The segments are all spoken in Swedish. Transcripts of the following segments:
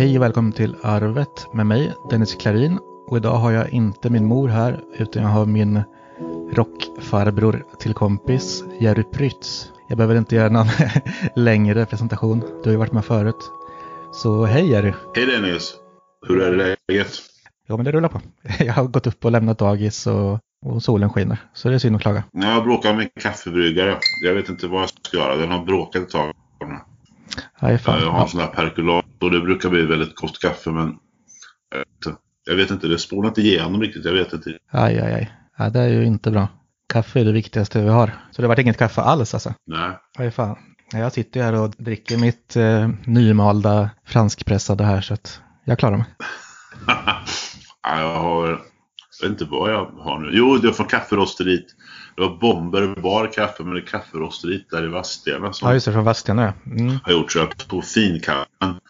Hej och välkommen till Arvet med mig, Dennis Klarin. Och idag har jag inte min mor här, utan jag har min rockfarbror till kompis, Jerry Prytz. Jag behöver inte göra någon längre presentation, du har ju varit med förut. Så hej Jerry! Hej Dennis! Hur är läget? Ja men det rullar på. Jag har gått upp och lämnat dagis och, och solen skiner, så det är synd att klaga. Jag bråkar med en kaffebryggare. Jag vet inte vad jag ska göra, den har bråkat ett tag. Aj, fan. Jag har en sån här perkulat och det brukar bli väldigt gott kaffe men jag vet inte, jag vet inte det spånar inte igenom riktigt. Jag vet inte. Aj, aj, aj. Ja, det är ju inte bra. Kaffe är det viktigaste vi har. Så det vart inget kaffe alls alltså? Nej. Aj, fan. Jag sitter här och dricker mitt eh, nymalda franskpressade här så att jag klarar mig. ja, jag har, jag vet inte vad jag har nu. Jo, det är från kafferosteriet. Det var Bomber bar kaffe men det är kafferosteriet där i Vadstena som Ja, just det, från Vadstena ja. Mm. har gjort så jag tog finkaffen.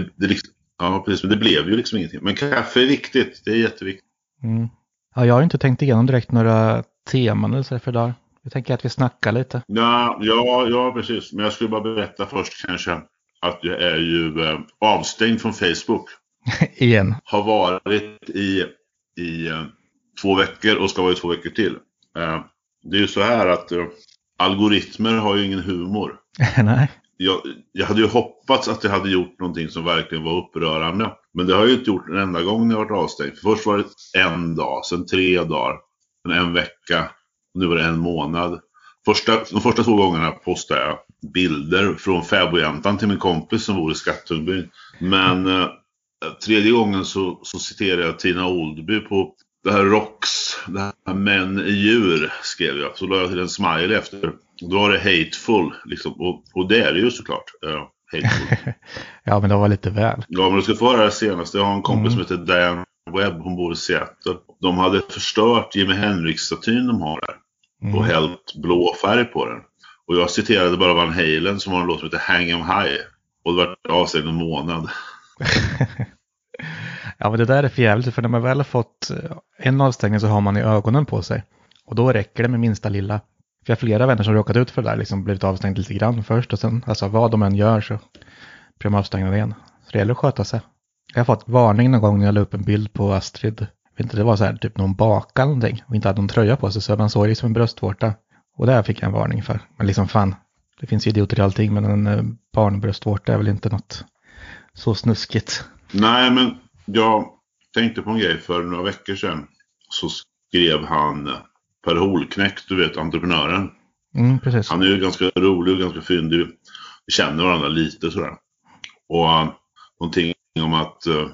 Det, det, liksom, ja, precis, men det blev ju liksom ingenting. Men kaffe är viktigt, det är jätteviktigt. Mm. Ja, jag har inte tänkt igenom direkt några teman eller så för idag. Jag tänker att vi snackar lite. Ja, ja, ja, precis. Men jag skulle bara berätta först kanske att jag är ju eh, avstängd från Facebook. Igen. Har varit i, i eh, två veckor och ska vara i två veckor till. Eh, det är ju så här att eh, algoritmer har ju ingen humor. Nej. Jag, jag hade ju hoppats att jag hade gjort någonting som verkligen var upprörande. Men det har jag ju inte gjort en enda gång när jag varit avstängd. Först var det en dag, sen tre dagar, sen en vecka. Och nu var det en månad. Första, de första två gångerna postade jag bilder från fäbodjäntan till min kompis som bor i Skattungbyn. Men eh, tredje gången så, så citerade jag Tina Oldby på det här ROX, det i djur skrev jag. Så la jag till en smiley efter. Då var det hateful liksom. Och, och det är det ju såklart. Uh, ja men det var lite väl. Ja men du ska få höra det senaste. Jag har en kompis mm. som heter Diane Webb. Hon bor i Seattle. De hade förstört Jimi Hendrix-statyn de har där. Mm. Och hällt blå färg på den. Och jag citerade bara Van Halen som har en låt som heter Hang 'em High. Och det var avstängd en månad. Ja, men det där är för jävligt, för när man väl har fått eh, en avstängning så har man i ögonen på sig. Och då räcker det med minsta lilla. För jag har flera vänner som råkat ut för det där, liksom blivit avstängd lite grann först och sen, alltså vad de än gör så blir de avstängda igen. Så det gäller att sköta sig. Jag har fått varning någon gång när jag la upp en bild på Astrid. Jag vet inte, det var så här typ någon baka någonting och inte hade någon tröja på sig så man såg liksom en bröstvårta. Och där fick jag en varning för. Men liksom fan, det finns idioter i allting men en eh, barnbröstvårta är väl inte något så snuskigt. Nej, men jag tänkte på en grej för några veckor sedan. Så skrev han Per Holknekt, du vet entreprenören. Mm. Han är ju ganska rolig och ganska fyndig. Vi känner varandra lite sådär. Och uh, någonting om att uh,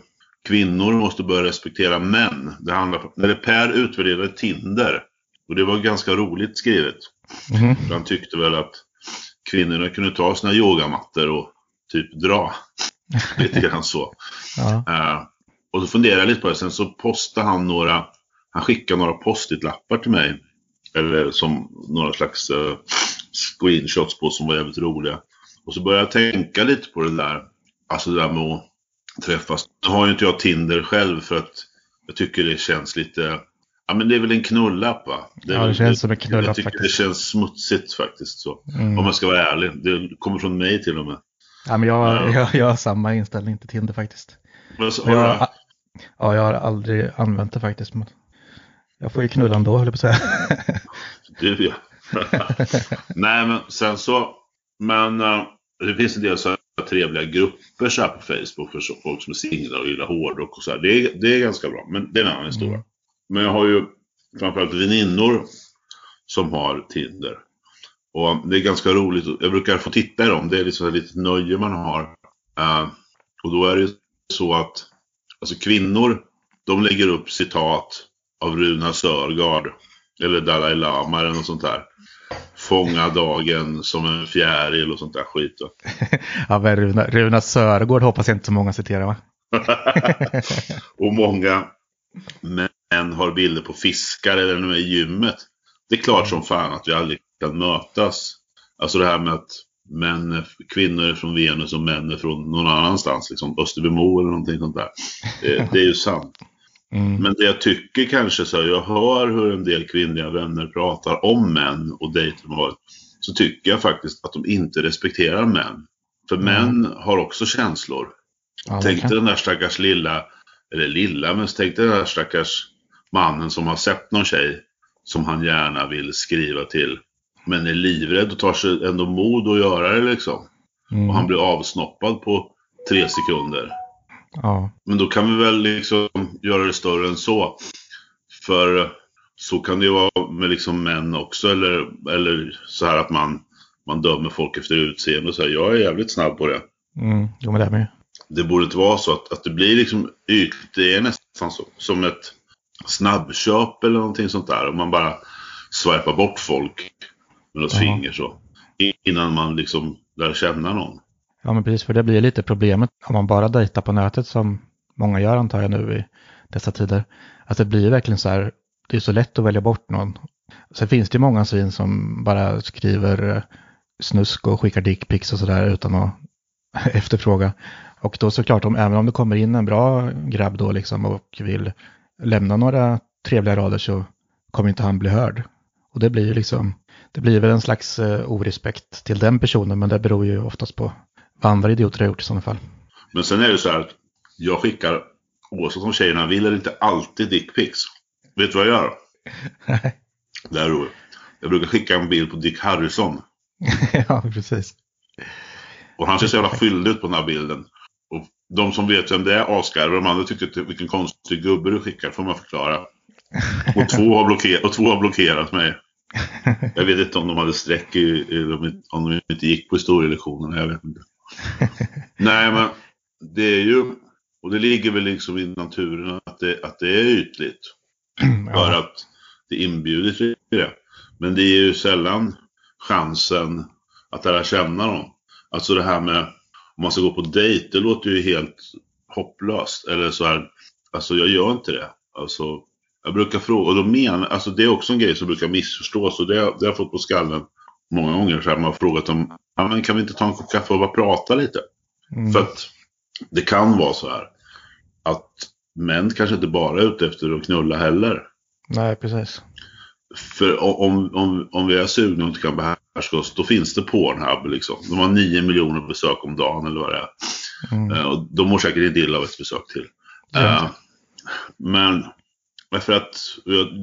kvinnor måste börja respektera män. Det handlar när det Per utvärderade Tinder. Och det var ganska roligt skrivet. Mm. Han tyckte väl att kvinnorna kunde ta sina yogamattor och typ dra. Lite grann så. Ja. Uh, och så funderade jag lite på det. Sen så postade han några, han skickade några post-it-lappar till mig. Eller som några slags uh, screenshots på som var jävligt roliga. Och så började jag tänka lite på det där. Alltså det där med att träffas. Nu har ju inte jag Tinder själv för att jag tycker det känns lite Ja men det är väl en knullapp va? Det, ja, det känns som en knullapp Jag tycker faktiskt. det känns smutsigt faktiskt så. Mm. Om jag ska vara ärlig. Det kommer från mig till och med. Ja, men jag, Ja. jag, jag har samma inställning till Tinder faktiskt. Men så, Och har jag, ja, jag har aldrig använt det faktiskt. Jag får ju knulla ändå, höll jag på att säga. Det ja. Nej, men sen så. Men uh, det finns en del så trevliga grupper så här på Facebook för så, folk som är singlar och gillar hårdrock och så här. Det är, det är ganska bra, men det är en annan historia. Mm. Men jag har ju framförallt väninnor som har Tinder. Och det är ganska roligt. Jag brukar få titta i dem. Det är liksom ett litet nöje man har. Uh, och då är det ju så att alltså kvinnor, de lägger upp citat av Runa Sörgard eller Dalai Lama eller något sånt där. Fånga dagen som en fjäril och sånt där skit. va. Ja, men Runa, Runa Sörgård hoppas jag inte så många citerar va? och många män har bilder på fiskar eller när de är i gymmet. Det är klart som fan att vi aldrig kan mötas. Alltså det här med att män, kvinnor från Venus och män från någon annanstans. Liksom Österbymo eller någonting sånt där. Det, det är ju sant. Mm. Men det jag tycker kanske så jag hör hur en del kvinnliga vänner pratar om män och dejter de har. Så tycker jag faktiskt att de inte respekterar män. För Mm. män har också känslor. Ja, tänk dig den där stackars lilla, eller lilla, men tänk dig den där stackars mannen som har sett någon tjej som han gärna vill skriva till. Men är livrädd och tar sig ändå mod att göra det liksom. Mm. Och han blir avsnoppad på tre sekunder. Ja, Men då kan vi väl liksom göra det större än så. För så kan det ju vara med liksom män också. Eller, eller så här att man, man dömer folk efter utseende och så här. Jag är jävligt snabb på det. mm. jo men det ju. Det borde inte vara så att, att det blir liksom ytligt. Det är nästan så, som ett snabbköp eller någonting sånt där. Och man bara swipar bort folk med något Ja. finger så. Innan man liksom lär känna någon. Ja, men precis, för det blir lite problemet om man bara dejtar på nätet som många gör antar jag nu i dessa tider. Att det blir verkligen så här, det är så lätt att välja bort någon. Sen finns det ju många svin som bara skriver eh, snusk och skickar dickpics och sådär utan att efterfråga. Och då såklart, om, även om det kommer in en bra grabb då liksom och vill lämna några trevliga rader så kommer inte han bli hörd. Och det blir ju liksom, det blir väl en slags eh, orespekt till den personen, men det beror ju oftast på vad andra idioter har gjort i sådana fall. Men sen är det så här att jag skickar, oavsett om tjejerna vill eller inte, alltid dickpics. Vet du vad jag gör? Det här är roligt. Jag brukar skicka en bild på Dick Harrison. ja, precis. Och han ser så jävla fylld ut på den här bilden. Och de som vet vem det är asgarvar. De andra tycker att vilken konstig gubbe du skickar, får man förklara. Och två har, blocker- och två har blockerat mig. Jag vet inte om de hade streck i om de inte gick på historielektionerna. Jag vet inte. Nej, men det är ju, och det ligger väl liksom i naturen att det, att det är ytligt. För ja, att det inbjuder till det. Men det är ju sällan chansen att lära känna dem. Alltså det här med om man ska gå på dejt, det låter ju helt hopplöst. Eller så här, alltså jag gör inte det. Alltså, jag brukar fråga, och då menar, alltså det är också en grej som brukar missförstås och det, det har jag fått på skallen många gånger. Så här, man har frågat om, ja men kan vi inte ta en kopp kaffe och bara prata lite? mm, För att det kan vara så här att män kanske inte bara är ute efter att knulla heller. nej, precis. För om, om, om vi är sugna och inte kan behärska oss, då finns det Pornhub liksom. De har nio miljoner besök om dagen eller vad det är. Mm, Eh, Och de mår säkert inte illa av ett besök till. Eh, Men för att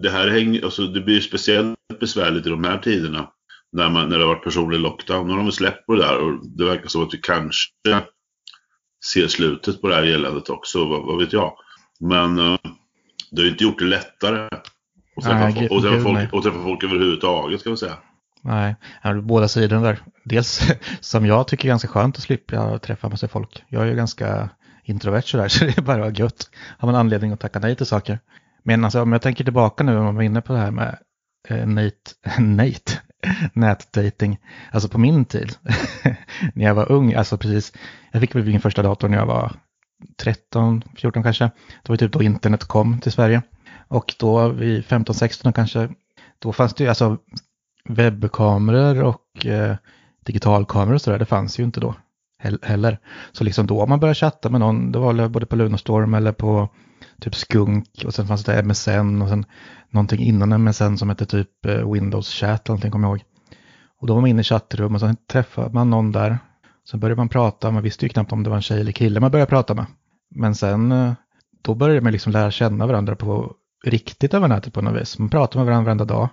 det här hänger, alltså det blir speciellt besvärligt i de här tiderna. När, man, när det har varit personlig lockdown. Nu har de släppt på det där och det verkar som att vi kanske ser slutet på det här eländet också. Vad, vad vet jag. Men eh, det har ju inte gjort det lättare. Att träffa, Nej, folk, och träffa, folk, och träffa folk överhuvudtaget ska vi säga. nej, ja, båda sidorna där. Dels som jag tycker är ganska skönt att slippa träffa massa folk. Jag är ju ganska introvert sådär, så det är bara gött. Har man anledning att tacka nej till saker. Men alltså om jag tänker tillbaka nu, om man var inne på det här med eh, Nate, Nate, nätdating. Alltså på min tid, när jag var ung, alltså precis, jag fick väl min första dator när jag var 13, 14 kanske. Det var typ då internet kom till Sverige. Och då vid 15, 16 kanske, då fanns det ju alltså webbkameror och eh, digitalkameror och sådär, det fanns ju inte då heller. Så liksom då om man började chatta med någon, det var både på Lunarstorm eller på typ Skunk och sen fanns det MSN och sen någonting innan MSN som hette typ eh, Windows Chat eller någonting kommer jag ihåg. Och då var man inne i chattrum och sen träffade man någon där. Sen började man prata, man visste ju knappt om det var en tjej eller kille man började prata med. Men sen, eh, då började man liksom lära känna varandra på riktigt över nätet på något vis. Man pratade med varandra varenda dag.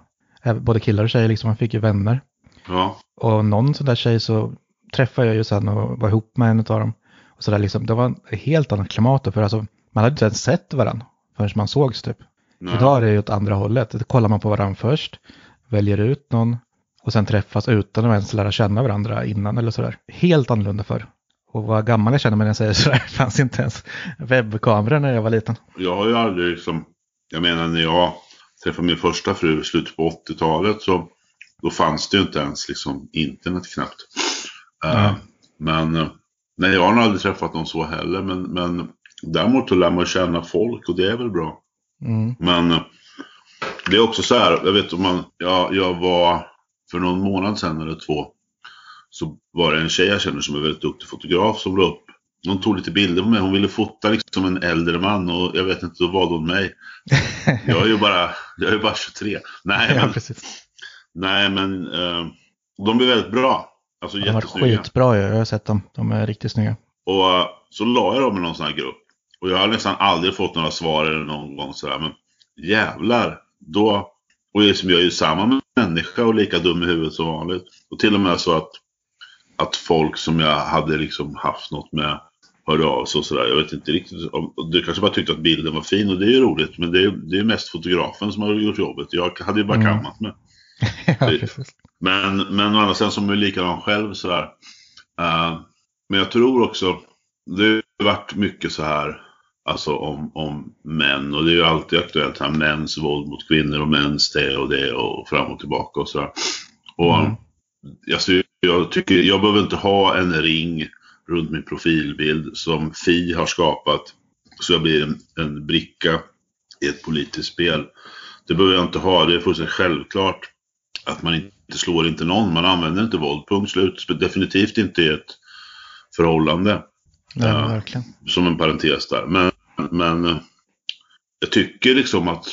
Både killar och tjejer, liksom, man fick ju vänner. Ja, Och någon sån där tjej så träffade jag ju sen och var ihop med en av dem. Och så där liksom, det var ett helt annat klimat då, för alltså, man hade inte ens sett varandra förrän man sågs typ. nej. Idag är det ju åt andra hållet. Då kollar man på varandra först, väljer ut någon och sen träffas utan att ens lära känna varandra innan eller sådär. Helt annorlunda förr. Och vad gammal jag känner mig när jag säger sådär, det fanns inte ens webbkameror när jag var liten. Jag har ju aldrig liksom, jag menar när jag träffade min första fru i slutet på 80-talet så då fanns det ju inte ens liksom internet knappt. Nej. men eh, nej, jag har nog aldrig träffat någon så heller. Men, men däremot så lär man känna folk och det är väl bra. Mm. Men eh, det är också så här, jag vet om man, jag, jag var för någon månad sedan eller två. Så var det en tjej jag känner som är väldigt duktig fotograf som la upp. Hon tog lite bilder på mig. Hon ville fota liksom en äldre man och jag vet inte, då valde hon mig. Jag är ju bara, jag är bara 23. Nej ja, men, precis. nej, men eh, de blir väldigt bra. Alltså De har varit skitbra, jag har sett dem. De är riktigt snygga. Och uh, så la jag dem i någon sån här grupp. Och jag har nästan aldrig fått några svar eller någon gång sådär. Men jävlar, då... Och liksom, jag är ju samma människa och lika dum i huvudet som vanligt. Och till och med så att, att folk som jag hade liksom haft något med hörde av sig och sådär. Jag vet inte riktigt. Du kanske bara tyckte att bilden var fin och det är ju roligt. Men det är, det är mest fotografen som har gjort jobbet. Jag hade ju bara mm. kammat mig. ja, men, men å andra sidan som är likadan själv sådär. Uh, men jag tror också, det har varit mycket så här, alltså om, om män och det är ju alltid aktuellt här, mäns våld mot kvinnor och mäns det och det och fram och tillbaka och sådär. Och mm. alltså, jag tycker, jag behöver inte ha en ring runt min profilbild som Fi har skapat så jag blir en, en bricka i ett politiskt spel. Det behöver jag inte ha, det är fullständigt självklart att man inte slår inte någon, man använder inte våld, punkt slut. Definitivt inte i ett förhållande. Nej, uh, verkligen. Som en parentes där. Men, men uh, jag tycker liksom att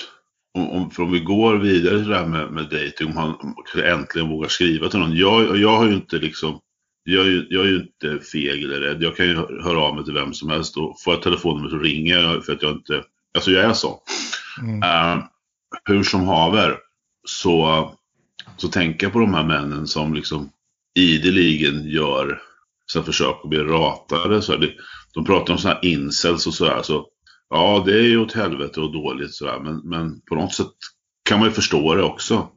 om, om, om vi går vidare till det här med, med dating, om han äntligen vågar skriva till någon. Jag, jag har ju inte liksom jag, är, jag är ju inte feg eller rädd. Jag kan ju höra av mig till vem som helst och får jag telefonnummer så ringer jag för att jag inte, alltså jag är så. Mm. Uh, hur som haver så, så tänker jag på de här männen som liksom ideligen gör sina försök att bli ratade. Så det, de pratar om sådana här incels och sådär. Så, ja, det är ju åt helvete och dåligt sådär. Men, men på något sätt kan man ju förstå det också.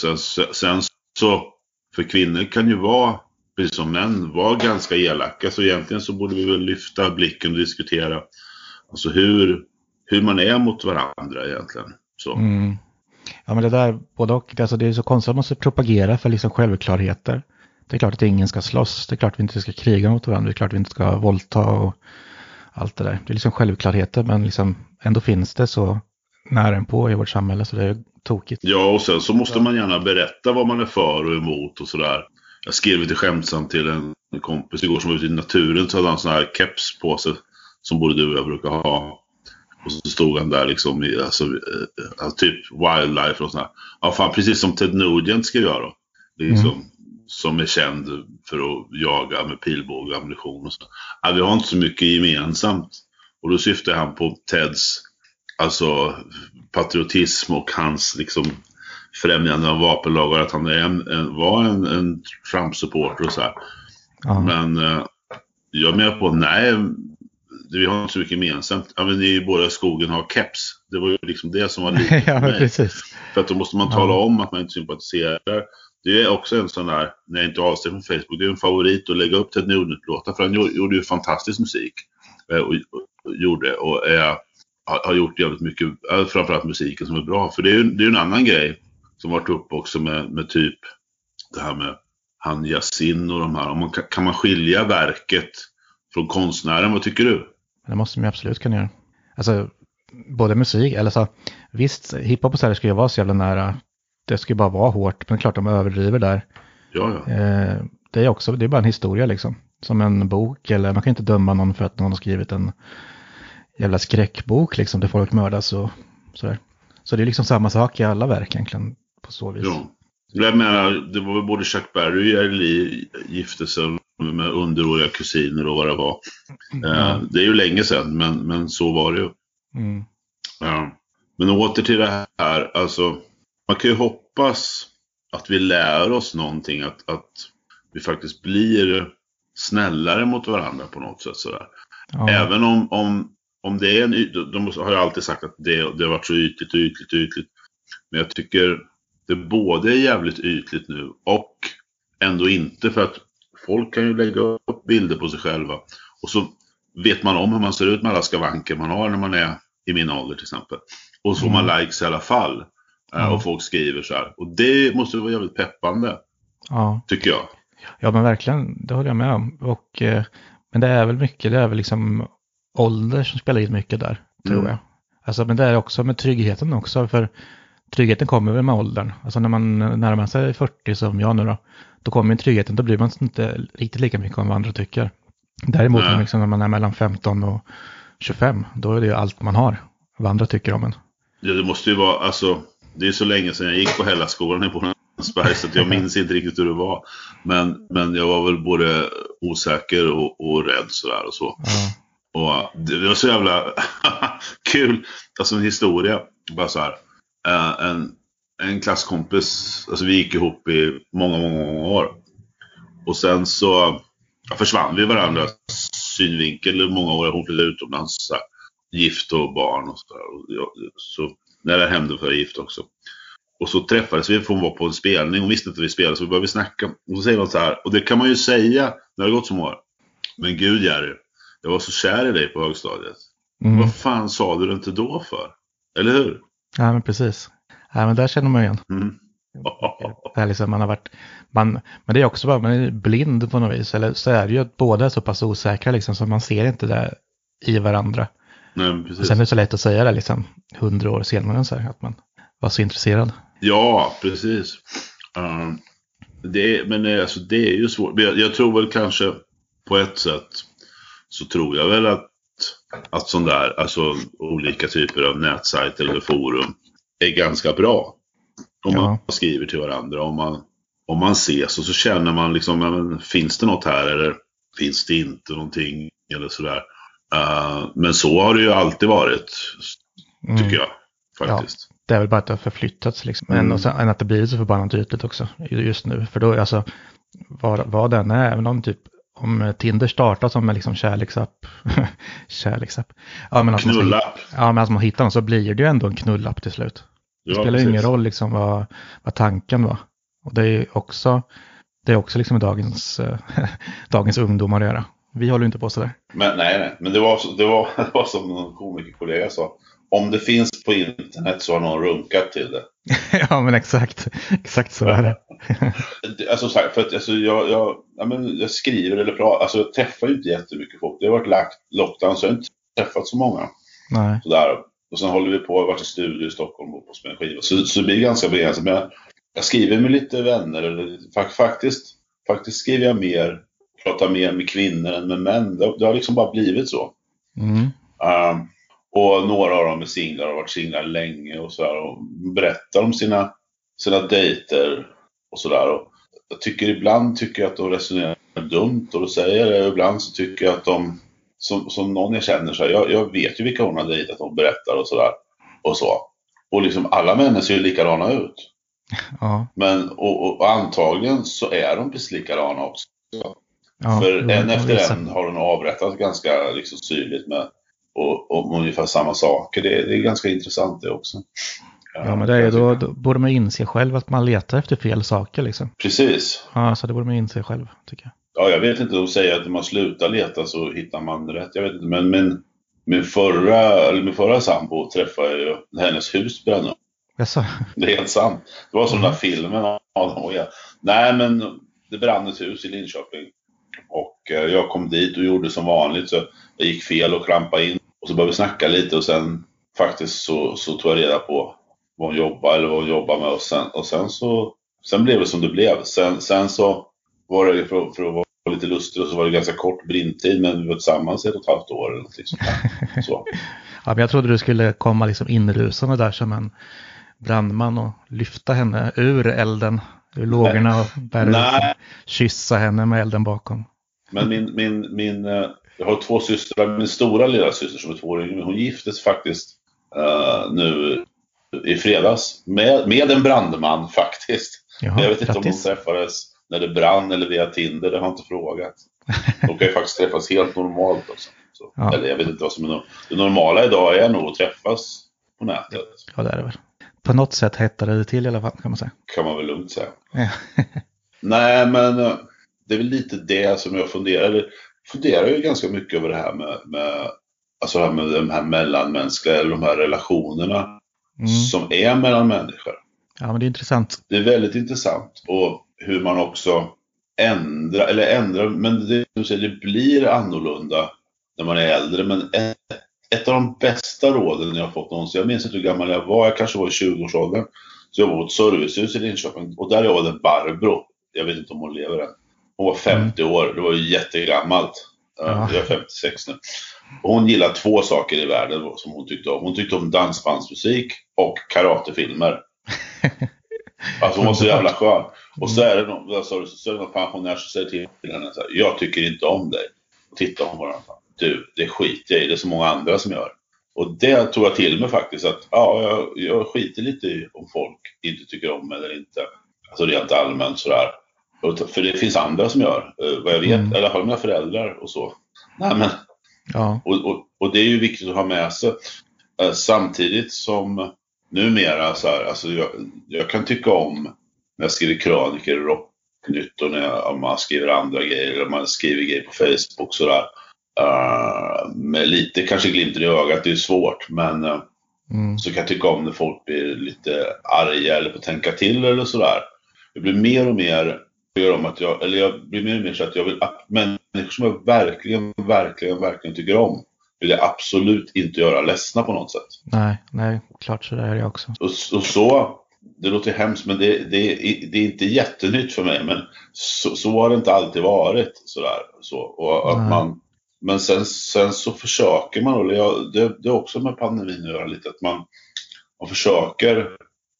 Sen, sen så, för kvinnor kan ju vara, precis som män, vara ganska elaka. Så egentligen så borde vi väl lyfta blicken och diskutera alltså hur, hur man är mot varandra egentligen. Så. Mm. Ja men det där, både och, alltså det är så konstigt att man måste propagera för liksom självklarheter. Det är klart att ingen ska slåss, det är klart att vi inte ska kriga mot varandra, det är klart att vi inte ska våldta och allt det där. Det är liksom självklarheter men liksom ändå finns det så nära på i vårt samhälle så det är tokigt. Ja och sen så måste man gärna berätta vad man är för och emot och sådär. Jag skrev lite skämtsamt till en kompis igår som var ute i naturen så hade han sån här keps på sig som både du och jag brukar ha. Och så stod han där liksom i alltså, eh, typ wildlife och sådär. Ja fan precis som Ted Nugent skrev jag då. Liksom, mm som är känd för att jaga med pilbåge och ammunition. Och så. Ja, vi har inte så mycket gemensamt. Och då syftar han på Teds alltså, patriotism och hans liksom, främjande av vapenlagar. Att han är en, en, var en, en Trump-supporter och så här. Ja. Men eh, jag menar på, nej, vi har inte så mycket gemensamt. Ja, men ni båda i skogen har keps. Det var ju liksom det som var likt ja, mig. Precis. För att då måste man tala om att man inte sympatiserar det är också en sån där, när jag inte avstängd från Facebook, det är en favorit att lägga upp Ted Nugent-låtar. För han gjorde ju fantastisk musik. Eh, och, och gjorde och är, har gjort jävligt mycket, framförallt musiken som är bra. För det är ju det är en annan grej som varit uppe också med, med typ det här med han Yasin och de här. Om man, kan man skilja verket från konstnären? Vad tycker du? Det måste man absolut kunna göra. Alltså, både musik, eller så, visst, hiphop och så här ska ju vara så jävla nära det ska ju bara vara hårt, men klart de överdriver där. Ja, ja. Eh, det är också, det är bara en historia liksom. Som en bok, eller man kan inte döma någon för att någon har skrivit en jävla skräckbok liksom, där folk mördas och sådär. Så det är liksom samma sak i alla verk egentligen, på så vis. Ja. Jag menar, det var väl både Chuck Berry och Jerry Lee gifte sig med underåriga kusiner och vad det var. Mm. det är ju länge sedan, men, men så var det ju. Mm. Ja. Men åter till det här, alltså man kan ju hoppas att vi lär oss någonting, att, att vi faktiskt blir snällare mot varandra på något sätt. Sådär. Ja. Även om, om, om det är en de har ju alltid sagt att det, det har varit så ytligt och ytligt och ytligt. Men jag tycker det både är jävligt ytligt nu och ändå inte för att folk kan ju lägga upp bilder på sig själva. Och så vet man om hur man ser ut med alla skavanker man har när man är i min ålder till exempel. Och så får man mm. likes i alla fall. Mm. Och folk skriver så här. Och det måste vara jävligt peppande. Ja. Tycker jag. Ja men verkligen, det håller jag med om. Och, eh, men det är väl mycket, det är väl liksom ålder som spelar in mycket där, tror mm. jag. Alltså, men det är också med tryggheten också, för tryggheten kommer väl med åldern. Alltså när man närmar sig 40 som jag nu då, då kommer tryggheten, då bryr man sig inte riktigt lika mycket om vad andra tycker. Däremot liksom, när man är mellan 15 och 25, då är det ju allt man har, vad andra tycker om en. Ja, det måste ju vara, alltså det är så länge sedan jag gick på Hällaskolan på Ljusnarsberg så jag minns inte riktigt hur det var. Men, men jag var väl både osäker och, och rädd sådär och så. Ja. Och det var så jävla kul, alltså en historia. Bara så här. Eh, en, en klasskompis, alltså vi gick ihop i många, många, många år. Och sen så ja, försvann vi varandras synvinkel i många år. Hon flyttade utomlands, så här, gift och barn och så, där. och jag, så När det hände för jag gift också. Och så träffades vi för hon var på en spelning. Hon visste inte att vi spelade så vi började snacka. Och så säger hon så här, och det kan man ju säga när det har gått så många år. Men gud Jerry, jag var så kär i dig på högstadiet. Mm. Vad fan sa du det inte då för? Eller hur? Ja, men precis. Ja, men där känner man igen. Mm. Det är liksom, man har varit, man, men det är också bara, man är blind på något vis. Eller så är det ju att båda är så pass osäkra liksom, så man ser inte det i varandra. Nej, Och precis. sen är det så lätt att säga det liksom hundra år senare, så här, att man var så intresserad. Ja, precis. Um, det, men alltså, det är ju svårt. Jag, jag tror väl kanske på ett sätt så tror jag väl att, att sån där, alltså olika typer av nätsajter eller forum är ganska bra. Om man Ja. skriver till varandra, om man, om man ses och så känner man liksom, ja, finns det något här eller finns det inte någonting eller sådär. Uh, men så har det ju alltid varit, Mm. tycker jag faktiskt. Det är väl bara att det har förflyttats liksom. Men Mm. och sen, att det blivit så förbannat ytligt också just nu. För då, alltså, vad, vad den är, även om typ om Tinder startar som en liksom kärleksapp. kärleksapp. Ja, men att man ska- Knullapp. Ja, men alltså man hittar den så blir det ju ändå en knullapp till slut. Det Ja, spelar ju ingen precis. roll liksom vad, vad tanken var. Och det är också, det är också liksom dagens, eh, dagens ungdomar att göra. Vi håller inte på sådär. Men nej, nej. Men det var, det var, det var som någon komikerkollega sa. Om det finns på internet så har någon runkat till det. ja, men exakt. Exakt så är det. Alltså, så här, för att alltså, jag, jag, ja, men jag skriver eller pratar. Alltså, jag träffar ju inte jättemycket folk. Det har varit lagt, lockdown så jag har inte träffat så många. Nej. Sådär. Och sen håller vi på, jag har varit i studio i Stockholm och på spela skiva. Så, så det blir ganska begränsat. Men jag, jag skriver med lite vänner. Eller, fa- faktiskt, faktiskt skriver jag mer, pratar mer med kvinnor än med män. Det, det har liksom bara blivit så. Mm. Um, och några av dem är singlar och har varit singlar länge och sådär. Och berättar om sina, sina dejter och sådär. Och jag tycker ibland tycker jag att de resonerar dumt och då säger det. Ibland så tycker jag att de, som, som någon jag känner, så här, jag, jag vet ju vilka hon har dejtat och berättar och sådär. Och så. Och liksom alla män ser ju likadana ut. Ja. Men och, och, och antagligen så är de precis likadana också. ja. För en efter en har hon avrättat ganska liksom, syrligt med och, och ungefär samma saker. Det, det är ganska intressant det också. Ja, men det är då, då borde man inse själv att man letar efter fel saker liksom. Precis. Ja, så det borde man inse själv, tycker jag. Ja, jag vet inte, de säger att när man slutar leta så hittar man rätt. Jag vet inte, men min, min, förra, eller min förra sambo träffade jag ju när hennes hus brann upp. Jaså? Det är helt sant. Det var som Mm. den där filmen. Ja, och ja. Nej, men det brann ett hus i Linköping. Och eh, jag kom dit och gjorde som vanligt. Så jag gick fel och klampade in. Och så började vi snacka lite och sen faktiskt så, så tog jag reda på vad hon jobbar eller vad hon jobbar med. Och sen, och sen så sen blev det som det blev. Sen, sen så var det för, för att vara lite lustig och så var det ganska kort brintid. Men vi var tillsammans i ett och ett halvt år eller något. Så. Ja, men jag trodde du skulle komma liksom inrusande där som en brandman och lyfta henne ur elden, ur lågorna och bära kyssa henne med elden bakom. Men min, min, min, eh, jag har två systrar. Min stora lilla syster som är två år yngre, hon giftes faktiskt eh, nu i fredags med, med en brandman faktiskt. Jaha, jag vet inte om de grattis. träffades när det brann eller via Tinder, det har jag inte frågat. De kan ju faktiskt träffas helt normalt också. Så, Ja. Eller jag vet inte vad som är no Det normala idag är nog att träffas på nätet. Ja, det är det väl. På något sätt hettade det till i alla fall, kan man säga. Kan man väl lugnt säga. Ja. Nej, men eh, det är väl lite det som jag funderar, funderar ju ganska mycket över det här med, med alltså det här med de här mellanmänskliga, eller de här relationerna Mm. som är mellan människor. ja, men det är intressant. Det är väldigt intressant och hur man också ändrar, eller ändrar, men det, det blir annorlunda när man är äldre. Men ett, ett av de bästa råden jag har fått någonsin, jag minns inte hur gammal jag var, jag kanske var i 20-årsåldern. Så jag var på ett servicehus i Linköping och där jobbade Barbro. Jag vet inte om hon lever än. Hon var 50 år, det var ju jättegammalt. Ja. Ja. Jag är 56 nu. Hon gillar två saker i världen som hon tyckte om. Hon tyckte om dansbandsmusik och karatefilmer. Alltså hon var så jävla skön. Och så är det någon, du, så är det någon pensionär som säger till henne så här, jag tycker inte om dig. Och tittar hon på den du, det skiter jag i, det är så många andra som gör. Och det tog jag till mig faktiskt att ja, jag, jag skiter lite i om folk inte tycker om mig eller inte. Alltså rent allmänt sådär. För det finns andra som gör, eh, vad jag vet, mm. i alla fall mina föräldrar och så. Nej, men, ja. och, och, och det är ju viktigt att ha med sig. Eh, samtidigt som numera så här, alltså jag, jag kan tycka om när jag skriver krönikor i Rocknytt och när jag, man skriver andra grejer, eller man skriver grejer på Facebook sådär. Uh, med lite kanske glimten i ögat, det är svårt, men uh, mm. så kan jag tycka om när folk blir lite arga eller får tänka till eller sådär. Jag blir mer och mer gör om att jag, eller jag blir mer och mer så att jag vill att människor som jag verkligen, verkligen, verkligen tycker om vill jag absolut inte göra ledsna på något sätt. Nej, nej, klart så där är jag också. Och, och så, det låter hemskt men det, det, det är inte jättenytt för mig men så, så har det inte alltid varit sådär. Så, och att man, men sen, sen så försöker man, och det, det, det är också med pandemin att göra lite, att man, man försöker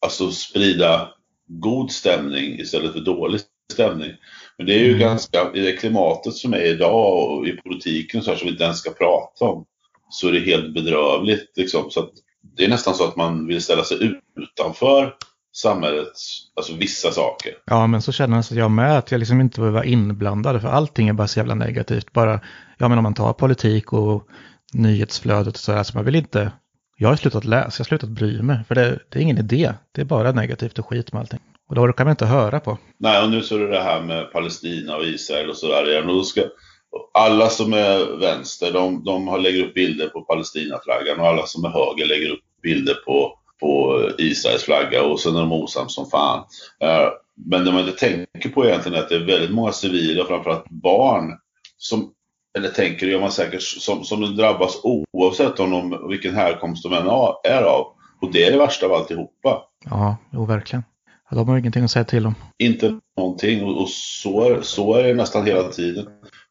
alltså sprida god stämning istället för dålig stämning. Men det är ju mm. ganska, i det klimatet som är idag och i politiken så här som vi inte ens ska prata om, så är det helt bedrövligt liksom. Så att det är nästan så att man vill ställa sig utanför samhällets, alltså vissa saker. Ja, men så känner jag med att jag liksom inte vill vara inblandad för allting är bara så jävla negativt. Bara, ja men om man tar politik och nyhetsflödet och sådär, så man vill inte, jag har slutat läsa, jag har slutat bry mig, för det, det är ingen idé. Det är bara negativt och skit med allting. Och då kan man inte höra på. Nej, och nu så är det det här med Palestina och Israel och sådär igen. Och då ska, alla som är vänster, de, de har lägger upp bilder på Palestinaflaggan och alla som är höger lägger upp bilder på, på Israels flagga och sen är de osams som fan. Uh, men det man inte tänker på egentligen är att det är väldigt många civila, framförallt barn, som, eller tänker gör man säkert, som, som drabbas oavsett om de, vilken härkomst de än är av. Och det är det värsta av alltihopa. Ja, jo verkligen. De har ingenting att säga till om. Inte någonting och, och så, är, så är det nästan hela tiden.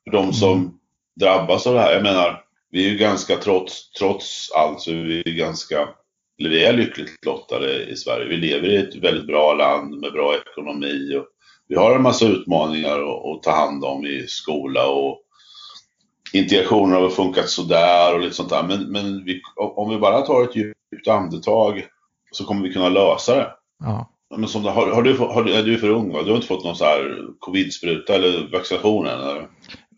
För de som mm. drabbas av det här, jag menar, vi är ju ganska trots, trots allt så är vi ganska, eller vi är lyckligt lottade i Sverige. Vi lever i ett väldigt bra land med bra ekonomi och vi har en massa utmaningar att, att ta hand om i skola och integrationen har funkat sådär och lite sånt där. Men, men vi, om vi bara tar ett djupt andetag så kommer vi kunna lösa det. Ja. Men som, har, har, du, har, är du för ung? Va? Du har inte fått någon så här covid-spruta eller vaccination än? Eller?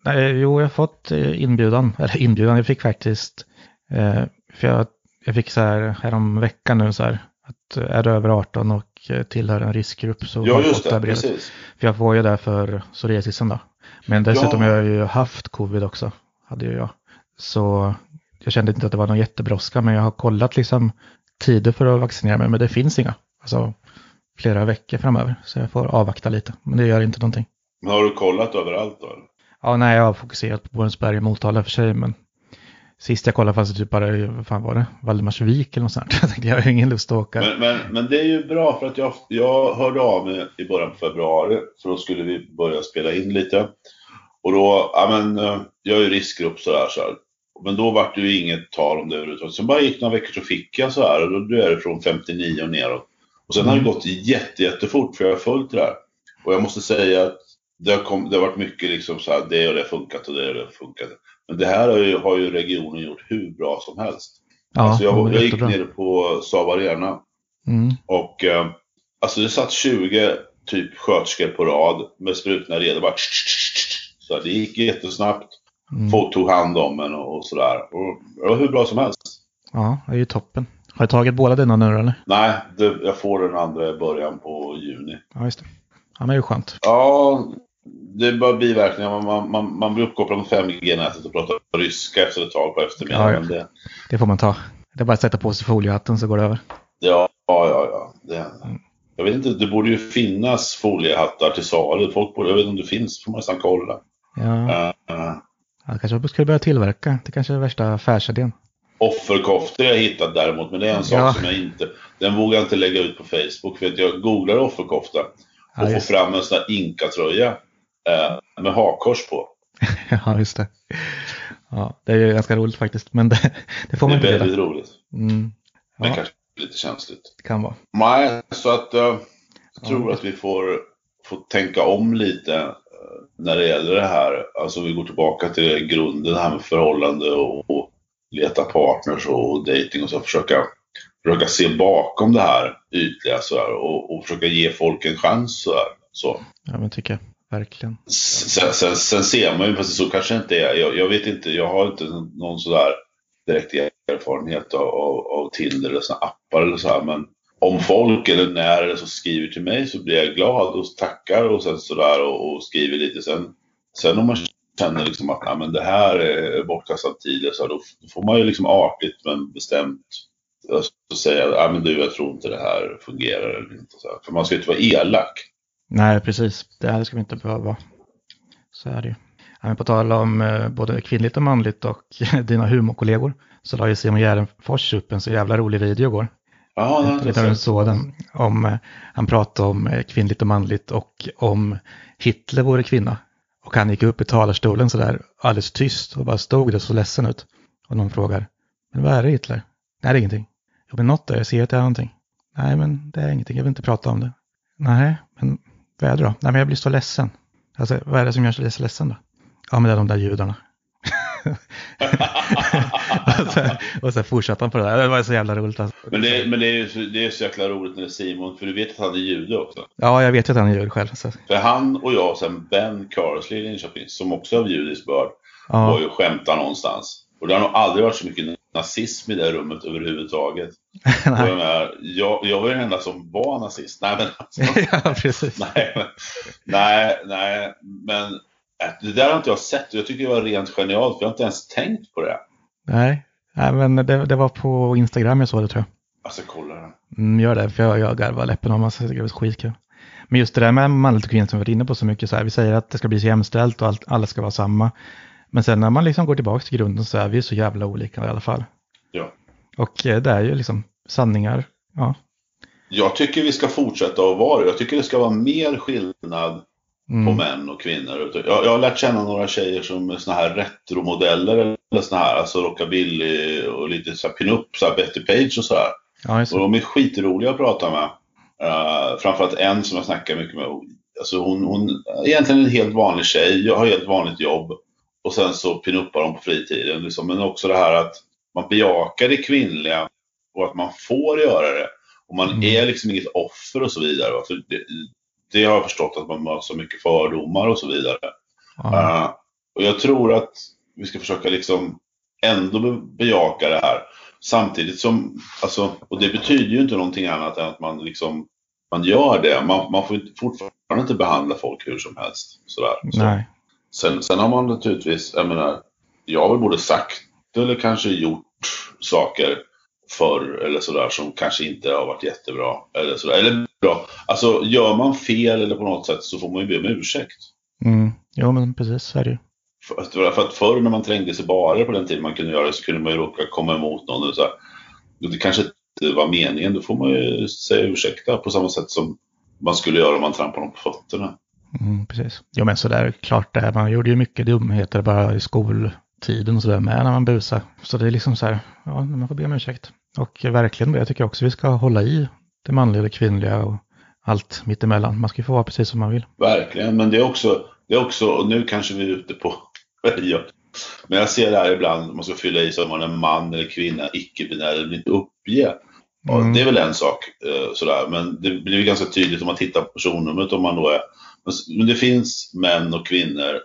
Nej, jo, jag har fått eh, inbjudan. Eller inbjudan, jag fick faktiskt. Eh, för jag, jag fick så här härom veckan nu så här. Att eh, är du över 18 och eh, tillhör en riskgrupp så ja, har jag fått det, det brevet. Precis. För jag får ju det för psoriasisen då. Men dessutom ja. har jag ju haft covid också. Hade ju jag. Så jag kände inte att det var någon jättebrådska. Men jag har kollat liksom tider för att vaccinera mig. Men det finns inga. Alltså flera veckor framöver. Så jag får avvakta lite. Men det gör inte någonting. Men har du kollat överallt då? Ja, nej, jag har fokuserat på Borensberg och Motala för sig. Men sist jag kollade fanns det typ bara, vad fan var det? Valdemarsvik eller något sånt. Jag tänkte, jag har ingen lust att åka. Men, men, men, det är ju bra för att jag, jag hörde av mig i början på februari. För då skulle vi börja spela in lite. Och då, ja men, eh, jag är ju riskgrupp sådär så här. Men då var det ju inget tal om det överhuvudtaget. Sen bara gick några veckor så fick jag så här. Och då, då är det från 59 och neråt. Och sen har det mm. gått jätte, jättefort för jag har följt det där. Och jag måste säga att det har, kom, det har varit mycket liksom så här, det och det funkat och det och det funkat. Men det här har ju, har ju regionen gjort hur bra som helst. Ja, alltså jag, jag gick ner på Saab Arena. Mm. Och eh, alltså det satt 20 typ sköterskor på rad med sprutorna redo. Bara, så det gick jättesnabbt. Mm. Folk tog hand om en och, och sådär. Och det var hur bra som helst. Ja, det är ju toppen. Har du tagit båda dina nu eller? Nej, det, jag får den andra i början på juni. Ja, just det. Ja, men det är ju skönt. Ja, det är bara biverkningar. Man, man, man, man blir uppkopplad mot 5G-nätet och pratar ryska efter ett tag på eftermiddagen. Ja, ja. Det... det får man ta. Det är bara att sätta på sig foliehatten så går det över. Ja, ja, ja. Det... Mm. Jag vet inte, det borde ju finnas foliehattar till salu. Folk borde, jag vet inte om det finns, får man nästan kolla. Ja. Uh, ja, kanske skulle börja tillverka. Det kanske är värsta affärsidén offerkoftor jag hittat däremot, men det är en sak ja. som jag inte... Den vågar jag inte lägga ut på Facebook för att jag googlar offerkofta och ja, får fram en sån här inkatröja eh, med hakkors på. ja, just det. Ja, det är ju ganska roligt faktiskt, men det, det får man inte Det är väldigt roligt. Mm. Ja. Men kanske lite känsligt. Det kan vara. Nej, så att... Uh... Jag tror att vi får, får tänka om lite eh, när det gäller det här. Alltså vi går tillbaka till grunden, här med förhållande och, och leta partners och dating och så försöka, försöka se bakom det här ytliga så här, och, och försöka ge folk en chans så. Här, så. Ja, men tycker jag. Verkligen. Sen, sen, sen ser man ju, fast så kanske inte är. Jag, jag vet inte, jag har inte någon sådär direkt erfarenhet av, av, av Tinder eller sådana appar eller så här, men om folk eller när eller så skriver till mig så blir jag glad och tackar och sen sådär och, och skriver lite. Sen, sen om man känner liksom att men det här är bortkastad tid, så då, får man ju liksom artigt men bestämt så säga att men du, jag tror inte det här fungerar. Eller inte, så. För man ska ju inte vara elak. Nej, precis. Det här ska vi inte behöva vara. Så är det ju. Ja, på tal om eh, både kvinnligt och manligt och dina humorkollegor så la ju Simon Gärdenfors upp en så jävla rolig video igår. Ja, det är en sådan. Om, eh, han pratade om eh, kvinnligt och manligt och om Hitler vore kvinna. Och han gick upp i talarstolen sådär alldeles tyst och bara stod där så ledsen ut. Och någon frågar, men vad är det Hitler? Nej, det är ingenting. Jo, men något där, jag ser att det är någonting. Nej, men det är ingenting, jag vill inte prata om det. Nej, men vad är det då? Nej, men jag blir så ledsen. Alltså, vad är det som gör dig så ledsen då? Ja, men det är de där judarna. och, så fortsatte han på det där. Det var så jävla roligt. Alltså. Men, det, men det, är ju det är så jäkla roligt när det är Simon, för du vet att han är jude också. Ja, jag vet att han är jude själv. Så. För han och jag och sen Ben Carsley i Linköping, som också har judisk börd, ja. var ju skämta någonstans. Och det har nog aldrig varit så mycket nazism i det rummet överhuvudtaget. jag, menar, jag, jag var ju den enda som var nazist. Nej, men, alltså, ja, precis. nej, men, nej, nej, men äh, det där har inte jag sett och jag tycker det var rent genialt för jag har inte ens tänkt på det. Nej, nej men det, det var på Instagram jag såg det tror jag. Alltså kolla det. Mm, gör det, för jag, jag garvar läppen om alltså, det är skitkul. Men just det där med manligt och kvinnligt som vi varit inne på så mycket, så här, vi säger att det ska bli så jämställt och allt, alla ska vara samma. Men sen när man liksom går tillbaka till grunden så är vi så jävla olika i alla fall. Ja. Och eh, det är ju liksom sanningar. Ja. Jag tycker vi ska fortsätta att vara det. Jag tycker det ska vara mer skillnad mm. på män och kvinnor. Jag, jag har lärt känna några tjejer som är såna här retromodeller eller såna här, alltså rockabilly och lite så här pin-up, så här Betty Page och så här. Ja, och de är skitroliga att prata med. Uh, framförallt en som jag snackar mycket med. Alltså hon, hon är egentligen en helt vanlig tjej, jag har helt vanligt jobb. Och sen så pinuppar de på fritiden. Liksom. Men också det här att man bejakar det kvinnliga och att man får göra det. Och man mm. är liksom inget offer och så vidare. För det, det har jag förstått att man möter så mycket fördomar och så vidare. Uh, och jag tror att vi ska försöka liksom ändå bejaka det här. Samtidigt som, alltså, och det betyder ju inte någonting annat än att man liksom man gör det. Man, man får fortfarande inte behandla folk hur som helst. Sådär. Nej. Sen, sen har man naturligtvis, jag menar, jag har väl både sagt eller kanske gjort saker förr eller sådär som kanske inte har varit jättebra. Eller sådär. Eller bra. Alltså gör man fel eller på något sätt så får man ju be om ursäkt. Mm. Jo men precis, så är det ju. För, för att förr när man trängde sig bara på den tiden man kunde göra det så kunde man ju råka komma emot någon. Och så här. Det kanske inte var meningen. Då får man ju säga ursäkta på samma sätt som man skulle göra om man trampade någon på fötterna. Mm, precis. Jo men sådär, klart det. Är. Man gjorde ju mycket dumheter bara i skoltiden och sådär med när man busade. Så det är liksom så här, ja, man får be om ursäkt. Och verkligen, jag tycker också vi ska hålla i det manliga och det kvinnliga och allt mittemellan. Man ska ju få vara precis som man vill. Verkligen, men det är också, det är också och nu kanske vi är ute på Men jag ser det här ibland, man ska fylla i så om man är man eller kvinna, icke-binär eller inte uppge. Mm. Det är väl en sak, eh, sådär. men det blir ganska tydligt om man tittar på personnumret om man då är men det finns män och kvinnor.